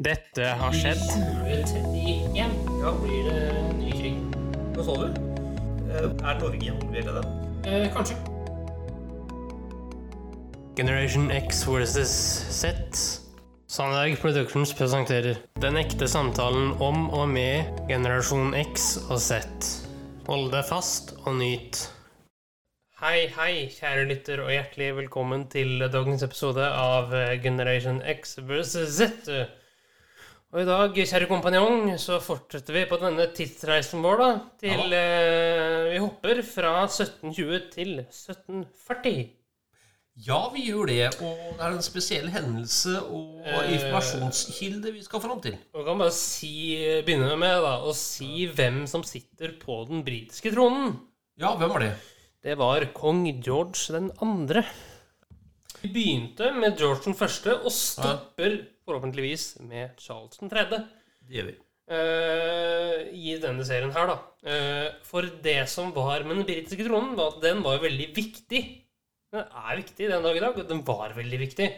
Dette har skjedd. 2031 Ja. blir det ny krig. Hva sa du? Eh, Er Norge involvert i det? Eh, kanskje. Generation X versus Z. Sandberg Productions presenterer Den ekte samtalen om og med generasjon X og Z. Hold deg fast og nyt. Hei, hei, kjære lytter, og hjertelig velkommen til dagens episode av Generation X versus Z. Og i dag, kjære kompanjong, så fortsetter vi på denne tidsreisen vår, da. Til eh, Vi hopper fra 1720 til 1740. Ja, vi gjør det. Og det er en spesiell hendelse og Eh. informasjonskilde vi skal fram til. Og kan bare si, begynne med da, å si hvem som sitter på den britiske tronen. Ja, hvem var det? Det var kong George den andre. Vi begynte med George den første og stopper forhåpentligvis med Charles den tredje. Det gjør vi. Uh, I denne serien her, da. Uh, for det som var med den britiske tronen, var at den var veldig viktig. Den er viktig den dag i dag, og den var veldig viktig.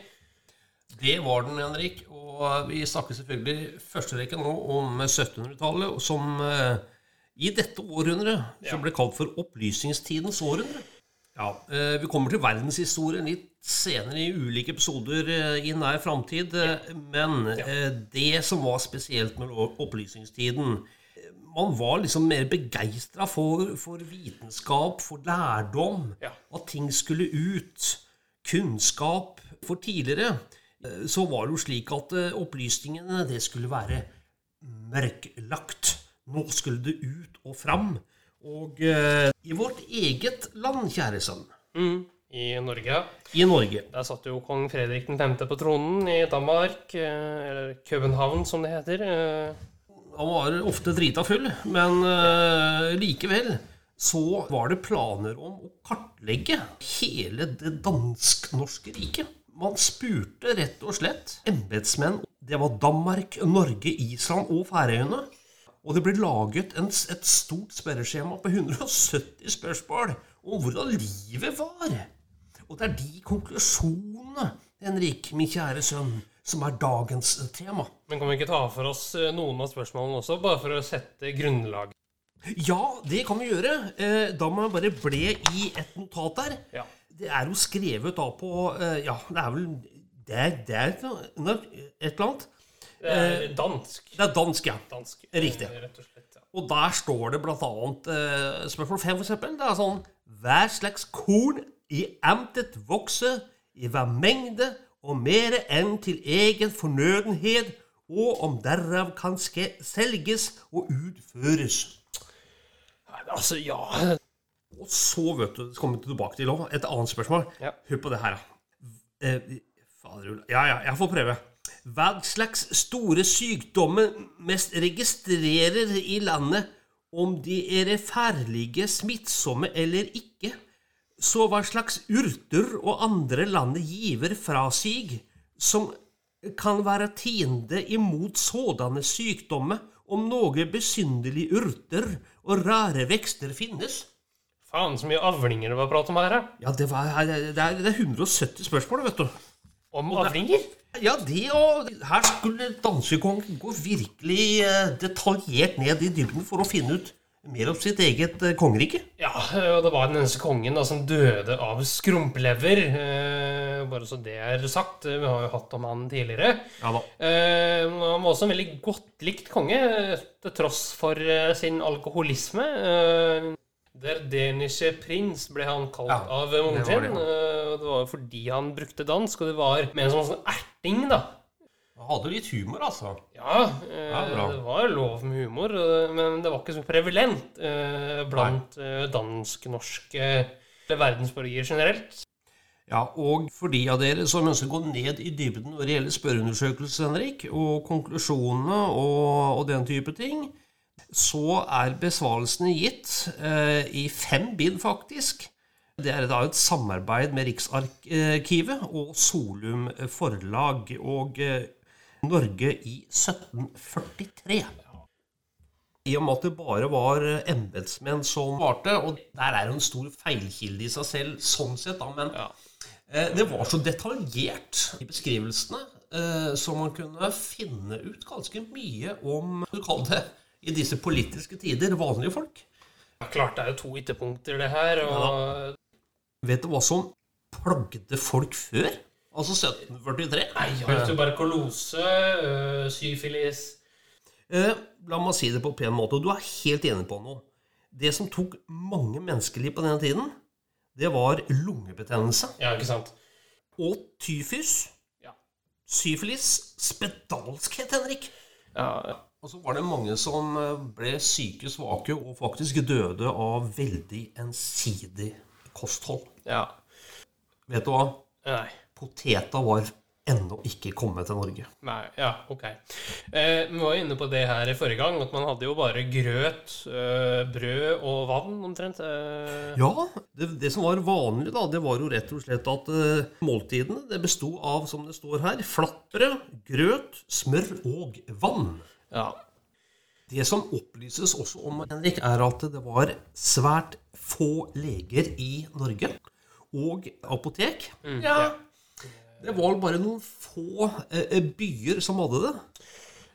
Det var den, Henrik. Og vi snakker selvfølgelig første rekke nå om 1700-tallet, som uh, i dette århundret Ja. som ble kalt for opplysningstidens århundre. Ja, eh, Vi kommer til verdenshistorien litt senere i ulike episoder eh, i nær framtid. eh, Men det som var spesielt med opplysningstiden Man var liksom mer begeistra for, for vitenskap, for lærdom. At ting skulle ut. Kunnskap. For tidligere så var det jo slik at opplysningene det skulle være mørklagt. Nå skulle det ut og fram. Og eh, i vårt eget land, kjære sønn, Mm. I Norge, i Norge Der satt jo kong Fredrik den 5. på tronen i Danmark, eh, eller København som det heter. eh. Han var ofte drita full, men eh, likevel så var det planer om å kartlegge hele det dansk-norske riket. Man spurte rett og slett embetsmenn. Det var Danmark, Norge, Island og Færøyene. Og det ble laget en, et stort spørreskjema på 170 spørsmål om hvordan livet var. Og det er de konklusjonene, Henrik, min kjære sønn, som er dagens tema. Men kan vi ikke ta for oss eh, noen av spørsmålene også, bare for å sette grunnlag? Ja, det kan vi gjøre. Eh, Da må jeg bare ble i et notat der. Ja. Det er jo skrevet da på eh, Ja, det er vel Det er, det er et eller annet. Det er dansk. Det er dansk, ja. Dansk. Riktig. eh, Rett og slett, ja. Og der står det blant annet eh, spørsmål fem, for eksempel. Det er sånn Hver slags korn i amtet vokser i hver mengde og mere enn til egen fornødenhet, og om derav kan ske, selges og utføres. Nei, Altså, ja Og så, vet du, kommer vi tilbake til et annet spørsmål. Ja. Hør på det her, da. Eh, fader, ja, ja, jeg får prøve. Hva slags store sykdommer mest registrerer i landet, om de er farlige, smittsomme eller ikke? Så hva slags urter og andre landet giver fra sig, som kan være tiende imot sådanne sykdommer, om noe besynderlige urter og rare vekster finnes? Faen, så mye avlinger det var prat om her, ja. Ja, det, var, det, er, det er 170 spørsmål, vet du. Om avlinger? Ja, det og Her skulle dansekongen gå virkelig eh, detaljert ned i dybden for å finne ut mer om sitt eget eh, kongerike. Ja, og det var den eneste kongen da, som døde av skrumplever. Eh, bare så det er sagt. Vi har jo hatt om han tidligere. Ja da. Eh, han var også en veldig godt likt konge, til tross for eh, sin alkoholisme. Eh, Der denische prins ble han kalt Ja, av det sin. det, eh, og det var jo fordi han brukte dansk, og det var med en sånn, erting, da. Han hadde litt humor, altså. Ja, eh, Ja, det var lov med humor, men det var ikke så prevalent eh, blant eh, dansk-norske verdensborgere generelt. Ja, og for de av dere som ønsker å gå ned i dybden når det gjelder spørreundersøkelser, Henrik, og konklusjonene og, og den type ting, så er besvarelsene gitt eh, i fem bind, faktisk. Det er da et samarbeid med Riksarkivet og Solum forlag og eh, Norge i 1743. I og med at det bare var embetsmenn som svarte, og der er jo en stor feilkilde i seg selv, sånn sett, da, men Ja. eh, det var så detaljert i beskrivelsene eh, så man kunne finne ut ganske mye om du kaller det, i disse politiske tider vanlige folk. Ja, klart det er jo to ytterpunkter, det her. Og Vet du hva som plagde folk før? Altså 1743? Nei, ja. tuberkulose, øh, syfilis Eh, la meg si det på en pen måte, du er helt enig på noe. Det som tok mange menneskeliv på denne tiden, det var lungebetennelse Ja, ikke sant? og tyfus, Ja. syfilis, spedalskhet, Henrik. ja. Og så var det mange som eh, ble syke, svake og faktisk døde av veldig ensidig kosthold. Ja. Vet du hva? Nei. Poteta var ennå ikke kommet til Norge. Nei, ja, ok. Eh, vi var inne på det her i forrige gang, at man hadde jo bare grøt, øh, brød og vann omtrent. Øh. Ja, det, det som var vanlig, da, det var jo rett og slett at øh, måltidene det besto av, som det står her, flatbrød, grøt, smør og vann. ja. Det som opplyses også om, Henrik, er at det var svært få leger i Norge. Og apotek. ja, det var bare noen få eh, byer som hadde det.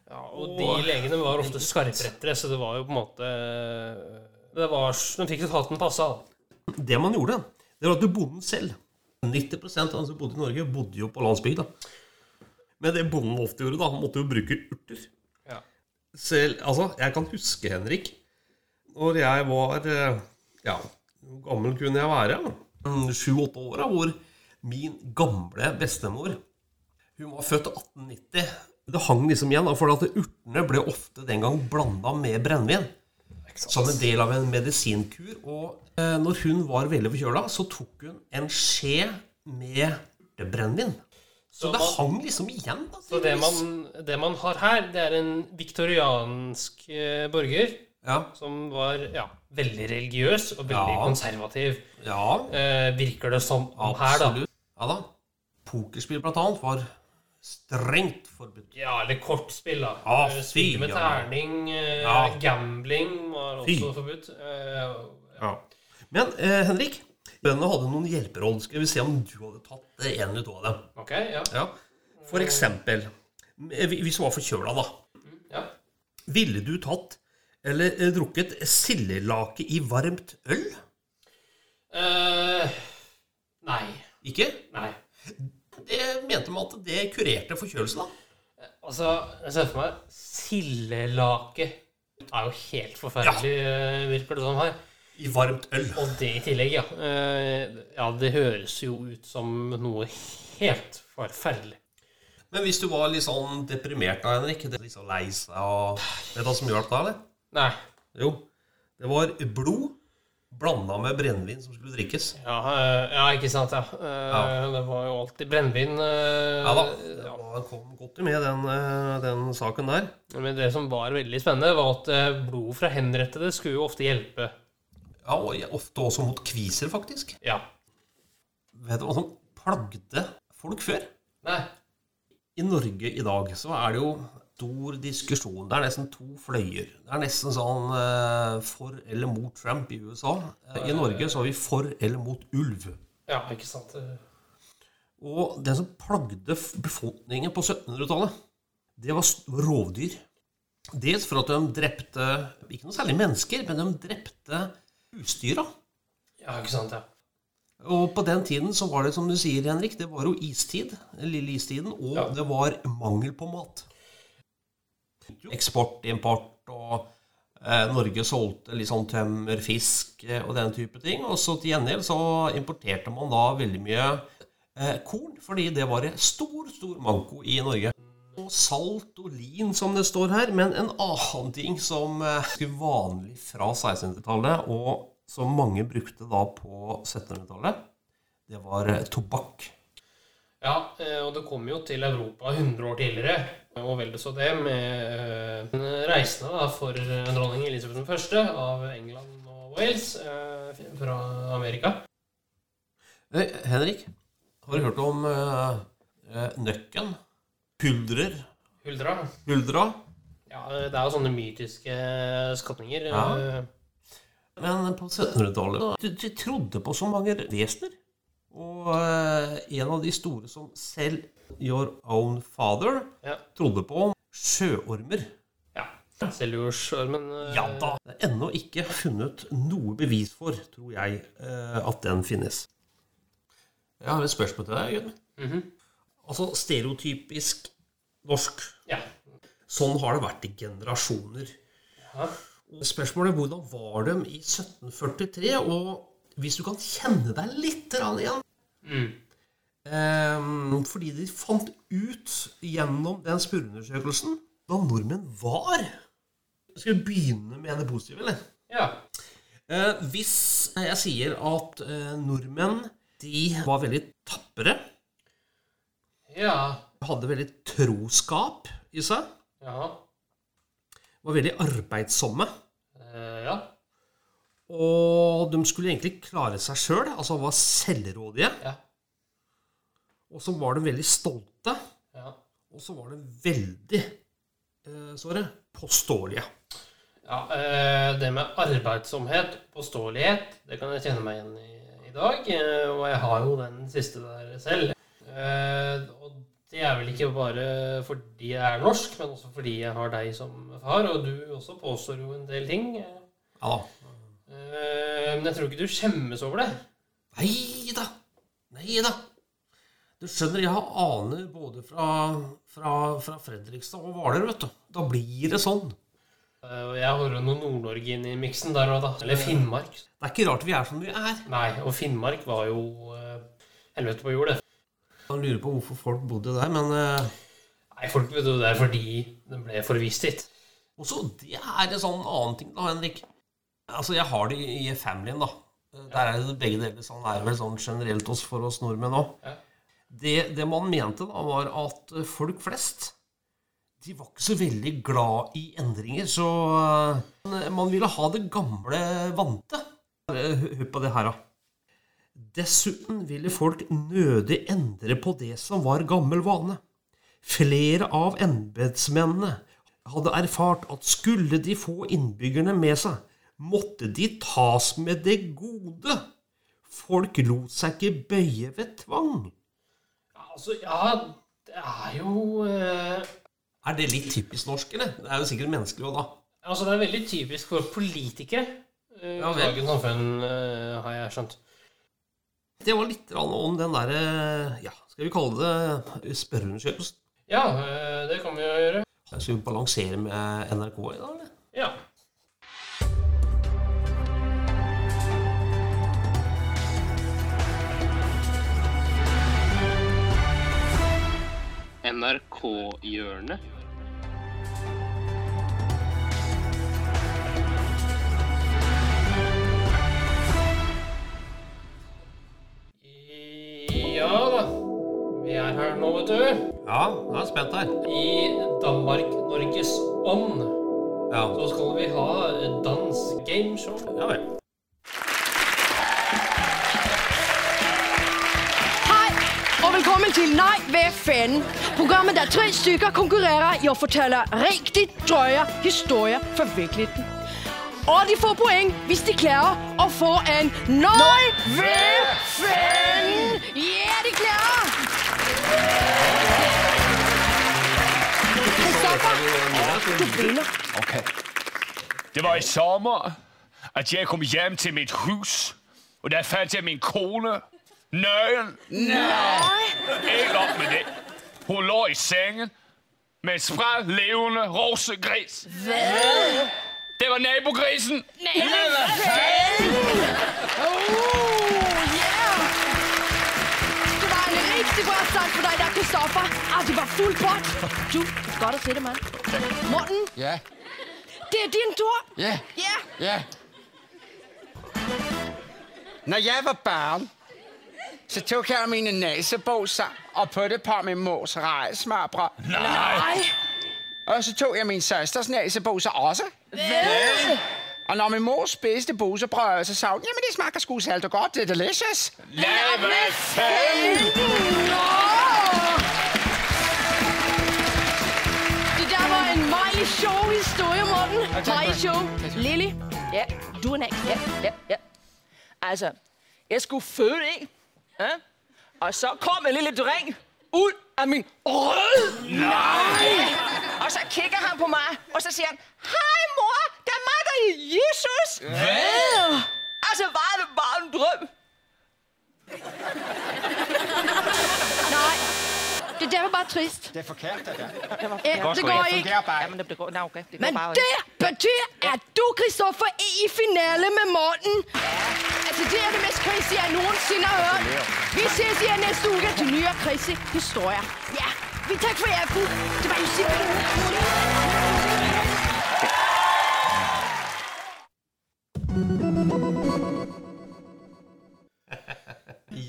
ja. Og de legene var ofte skarprettere, så det var jo på en måte det var, De fikk jo hatten passa. Det man gjorde, det var at du bonden selv 90% av de som bodde i Norge, bodde jo på landsbygda. Men det bonden ofte gjorde, da, han måtte jo bruke urter. Ja. Selv, altså, jeg kan huske, Henrik, når jeg var eh, Ja, hvor gammel kunne jeg være? Sju-åtte åra, hvor min gamle bestemor Hun var født i 1890. Det hang liksom igjen, for at urtene ble ofte den gang blanda med brennevin som en del av en medisinkur. Og eh, når hun var veldig forkjøla, så tok hun en skje med urtebrennevin. Så, Så det man- hang liksom igjen. da. Så det man, det man har her, det er en viktoriansk eh, borger Ja. som var ja, veldig religiøs og veldig Ja. konservativ. ja, Eh, virker det som om her, da. Ja da. Pokerspill, blant annet, var strengt forbudt. Ja, eller kortspill, da. Ja, Eh, Spill med terning. eh. Gambling var Fy. også forbudt. Eh, Ja. Men eh, Henrik, bøndene hadde noen hjelperoll. Skal vi se om du hadde tatt en eller to av dem. ok, ja. Ja. For eksempel, eh, hvis du var forkjøla, da. ja. Ville du tatt eller eh, drukket sildelake i varmt øl? Eh, nei. Ikke? Nei. Det mente man at det kurerte forkjølelse, da. Altså, jeg ser for meg Sildelake er jo helt forferdelig, eh, virker det som her. I varmt øl. Og det i tillegg, ja. Eh, ja, det høres jo ut som noe helt forferdelig. Men hvis du var litt sånn deprimert da, Henrik, det er litt sånn lei seg og Vet du hva som hjalp da, eller? Nei. Jo, det var blod blanda med brennevin som skulle drikkes. Ja, eh, ja ikke sant, ja. ja. Det var jo alltid brennevin. eh, Ja da. Det var- kom godt med den, eh, den saken der. Men det som var veldig spennende, var at eh, blod fra henrettede skulle jo ofte hjelpe. Ja, og ofte også mot kviser, faktisk. Ja. Vet du hva som plagde folk før? Nei. I Norge i dag så er det jo stor diskusjon. Det er nesten to fløyer. Det er nesten sånn eh, for eller mot Trump i USA. I Norge så har vi for eller mot ulv. Ja, ikke sant. Og det som plagde befolkningen på 1700-tallet, det var rovdyr. Dels for at de drepte ikke noe særlig mennesker, men de drepte husdyra. Ja, ikke sant, ja. Og på den tiden så var det som du sier, Henrik, det var jo istid, den lille istiden, og Ja. det var mangel på mat. Eksport, import, og eh, Norge solgte litt sånn tømmer, fisk eh, og den type ting. Og så til gjengjeld så importerte man da veldig mye eh, korn, fordi det var en stor, stor manko i Norge. Og salt og lin, som det står her. Men en annen ting som er vanlig fra 1600-tallet, og som mange brukte da på 1700-tallet, det var tobakk. Ja, eh, og det kom jo til Europa 100 år tidligere, og vel så det, med eh, reisende da, for eh, dronning Elisabeth 1. av England og Wales fra Amerika. Henrik, har du hørt om nøkken? Huldrer? Huldra. Huldra? Ja, det er jo sånne mytiske skapninger. Ja. Men på 1700-tallet da, de, de trodde på så mange vesener. Og eh, en av de store som selv Your Own Father Ja. trodde på sjøormer. ja. Seljordsormen øh... Ja da. Det er ennå ikke funnet noe bevis for, tror jeg, eh, at den finnes. Jeg har et spørsmål til deg, Gudmund. Altså stereotypisk norsk. Ja. Sånn har det vært i generasjoner. Ja. Og Spørsmålet er hvordan var de i 1743? Og hvis du kan kjenne deg litt grann igjen Um, Fordi de fant ut gjennom den spørreundersøkelsen hva nordmenn var. Skal vi begynne med det positive, eller? ja. Uh, hvis jeg sier at uh, nordmenn de var veldig tapre, Ja. hadde veldig troskap i seg, Ja. var veldig arbeidsomme, Uh, ja. Og de skulle egentlig klare seg sjøl, altså var selvrådige, Ja. og så var de veldig stolte, Ja. og så var de veldig eh, Såre, påståelige. Ja, eh, det med arbeidsomhet, påståelighet, det kan jeg kjenne meg igjen i i dag. eh, Og jeg har jo den siste der selv. Eh, Og det er vel ikke bare fordi jeg er norsk, men også fordi jeg har deg som far. Og du også påstår jo en del ting. Ja da. Men jeg tror ikke du skjemmes over det. Nei da. Nei da. Du skjønner, jeg har aner både fra, fra, fra Fredrikstad og Hvaler, vet du. Da blir det sånn. Eh, jeg har jo noe Nord-Norge inn i miksen der òg, da. Eller Finnmark. Det er ikke rart vi er som vi er. Nei, og Finnmark var jo eh, helvete på jord, det. Man lurer på hvorfor folk bodde der, men eh, Nei, folk bodde jo det er fordi den ble forvist hit. også det er en sånn annen ting, da, Henrik. Altså, jeg har det i, familien, da. Der er det begge deler. Sånn er det vel sånn generelt oss for oss nordmenn òg. Ja. Det, det man mente, da, var at eh, folk flest de var ikke så veldig glad i endringer, så eh, man ville ha det gamle vante. Eh, Hør på det her, da. Dessuten ville folk nødig endre på det som var gammel vane. Flere av embetsmennene hadde erfart at skulle de få innbyggerne med seg, måtte de tas med det gode. Folk lot seg ikke bøye ved tvang. Ja, Altså, ja, det er jo eh, Er det litt typisk norsk, eller? Det er jo sikkert menneskelig òg, da. Altså, det er veldig typisk for politikere. eh, Ja vel. samfunn, eh, har jeg skjønt. Det var litt om den derre Ja, skal vi kalle det spørreundersøkelsen? Ja, eh, det kan vi jo gjøre. Skal vi balansere med NRK i dag, eller? Ja. NRK-hjørnet. Ja da. Vi er her nå, vet du. Ja, jeg er spent her. I Danmark-Norges ånd Ja, så skal vi ha dans gameshow. ja vel. Velkommen til Nej, ved fanden? Programmet, der tre stykker konkurrerer i å fortelle riktig drøye historier fra virkeligheten. Og de får poeng hvis de klarer å få en Nej, ved fanden? Ja, de klarer! Okay. Det var i sommer, at jeg kom hjem til mitt hus, og der fant jeg min kone nøgen. Nei. Ikke opp med det. Hun lå i sengen med en sprell levende rosegris. Hva? Det var nabogrisen. Hvad fanden? Oh, yeah! Det var en riktig bra start for deg der, Kristoffer. Ah, det var fuld pot. Du, godt å se deg, mand. Morten, Ja, det er din tur. ja, Ja. ja. Når jeg var barn, så tok jeg mine næsebåser og puttet på min mors rejsmørbrød. Nej. Og så tog jeg min søsters næsebåser også. Hvad? Og når min mor spiste busebrød, så sagde hun, jamen det smager sgu salt og godt, det er delicious. Lad mig fanden! Nå! Det der var en meget sjov historie, Morten. Meget sjov. Lili, ja, du er en Ja, ja, ja. Altså, jeg skulle føde, ikke? Ja? Og så kom en lille dreng ud af min rød. Nej! Og så kigger han på mig, og så siger han, Hej mor, det er mig, der er Jesus. Hvad? Altså var det bare en drøm. Nej, det der var bare trist. Det er forkert, det der. Ja, det går Det ikke. bare Ja, det går, nej, okay. det går Men bare det betyder, at du, Kristoffer, er i finale med Morten. Altså, det er det mest crazy, jeg noensinne har hørt. Vi ses igjen neste uke til nye crazy historier. Ja, vi takk for i aften. Det var Jussi.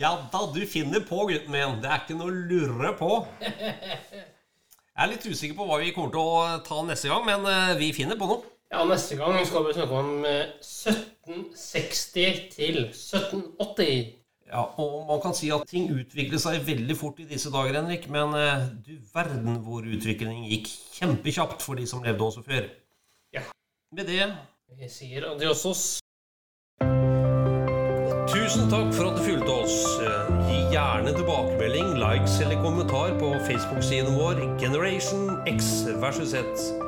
Ja da, du finner på, gutten min. Det er ikke noe å lure på. Jeg er litt usikker på hva vi kommer til å ta neste gang, men eh, vi finner på noe. Ja, neste gang skal vi snakke om eh, 1760 til 1780. Ja, og man kan si at ting utvikler seg veldig fort i disse dager, Henrik. Men eh, du verden hvor utviklingen gikk kjempekjapt for de som levde også før. Ja. Med det Vi sier adiosos. Tusen takk for at du fulgte oss. Eh, Gi gjerne tilbakemelding, likes eller kommentar på Facebook-siden vår Generation X versus Z.